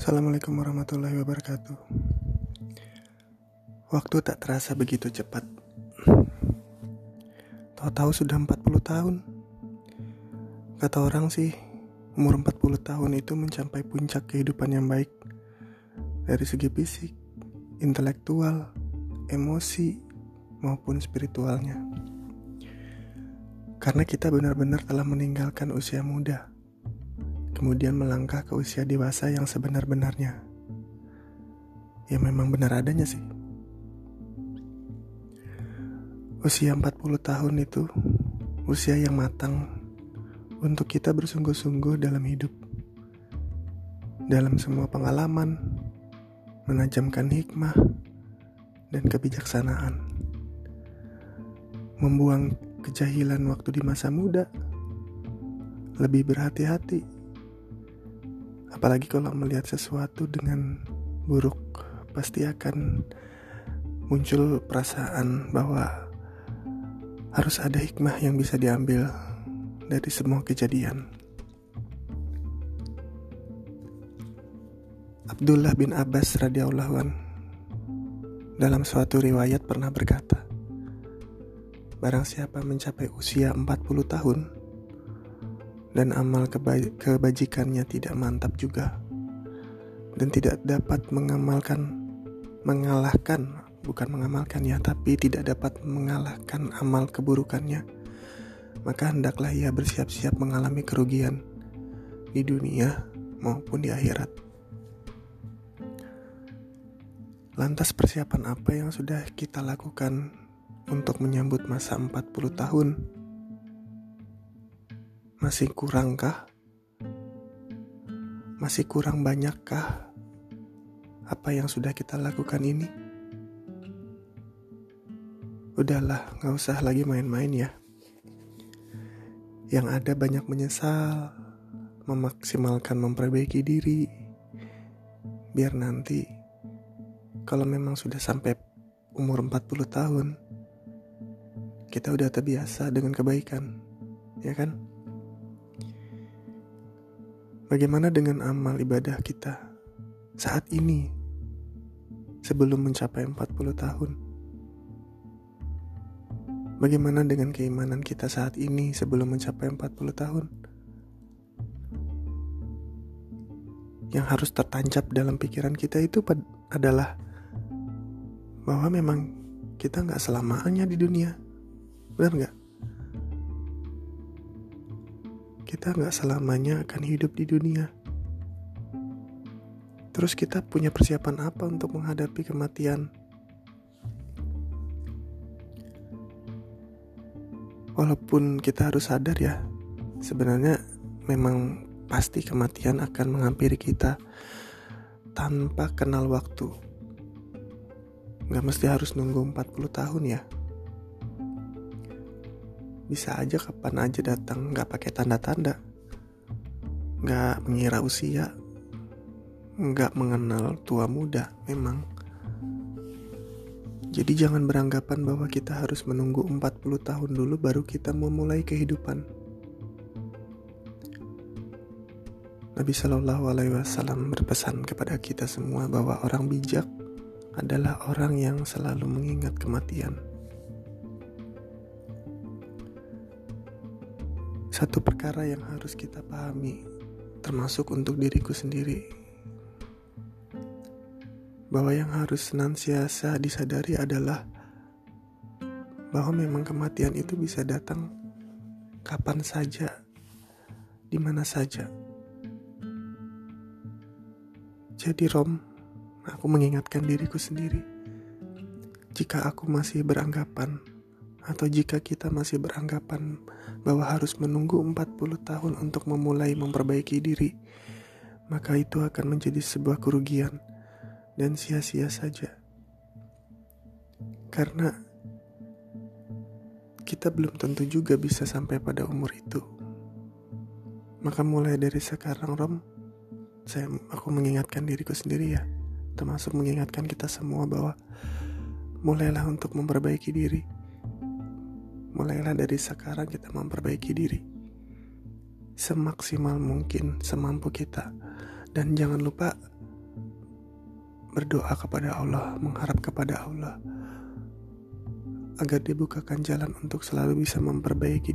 Assalamualaikum warahmatullahi wabarakatuh. Waktu tak terasa begitu cepat. Tahu-tahu sudah 40 tahun. Kata orang sih, umur 40 tahun itu mencapai puncak kehidupan yang baik dari segi fisik, intelektual, emosi, maupun spiritualnya. Karena kita benar-benar telah meninggalkan usia muda kemudian melangkah ke usia dewasa yang sebenar-benarnya. Ya memang benar adanya sih. Usia 40 tahun itu usia yang matang untuk kita bersungguh-sungguh dalam hidup. Dalam semua pengalaman, menajamkan hikmah dan kebijaksanaan. Membuang kejahilan waktu di masa muda, lebih berhati-hati Apalagi kalau melihat sesuatu dengan buruk, pasti akan muncul perasaan bahwa harus ada hikmah yang bisa diambil dari semua kejadian. Abdullah bin Abbas radhiyallahu an dalam suatu riwayat pernah berkata, Barang siapa mencapai usia 40 tahun dan amal keba- kebajikannya tidak mantap juga. Dan tidak dapat mengamalkan mengalahkan bukan mengamalkan ya tapi tidak dapat mengalahkan amal keburukannya. Maka hendaklah ia bersiap-siap mengalami kerugian di dunia maupun di akhirat. Lantas persiapan apa yang sudah kita lakukan untuk menyambut masa 40 tahun masih kurangkah? Masih kurang banyakkah apa yang sudah kita lakukan ini? Udahlah, gak usah lagi main-main ya. Yang ada banyak menyesal, memaksimalkan memperbaiki diri, biar nanti kalau memang sudah sampai umur 40 tahun, kita udah terbiasa dengan kebaikan, ya kan? Bagaimana dengan amal ibadah kita saat ini sebelum mencapai 40 tahun? Bagaimana dengan keimanan kita saat ini sebelum mencapai 40 tahun? Yang harus tertancap dalam pikiran kita itu adalah bahwa memang kita nggak selamanya di dunia. Benar nggak? Kita nggak selamanya akan hidup di dunia. Terus kita punya persiapan apa untuk menghadapi kematian? Walaupun kita harus sadar ya, sebenarnya memang pasti kematian akan menghampiri kita tanpa kenal waktu. Gak mesti harus nunggu 40 tahun ya bisa aja kapan aja datang nggak pakai tanda-tanda. Nggak mengira usia. Nggak mengenal tua muda memang. Jadi jangan beranggapan bahwa kita harus menunggu 40 tahun dulu baru kita memulai kehidupan. Nabi Shallallahu Alaihi Wasallam berpesan kepada kita semua bahwa orang bijak adalah orang yang selalu mengingat kematian. Satu perkara yang harus kita pahami, termasuk untuk diriku sendiri, bahwa yang harus senantiasa disadari adalah bahwa memang kematian itu bisa datang kapan saja, di mana saja. Jadi Rom, aku mengingatkan diriku sendiri. Jika aku masih beranggapan atau jika kita masih beranggapan bahwa harus menunggu 40 tahun untuk memulai memperbaiki diri, maka itu akan menjadi sebuah kerugian dan sia-sia saja. Karena kita belum tentu juga bisa sampai pada umur itu. Maka mulai dari sekarang Rom, saya aku mengingatkan diriku sendiri ya, termasuk mengingatkan kita semua bahwa mulailah untuk memperbaiki diri mulailah dari sekarang kita memperbaiki diri. Semaksimal mungkin semampu kita. Dan jangan lupa berdoa kepada Allah, mengharap kepada Allah agar dibukakan jalan untuk selalu bisa memperbaiki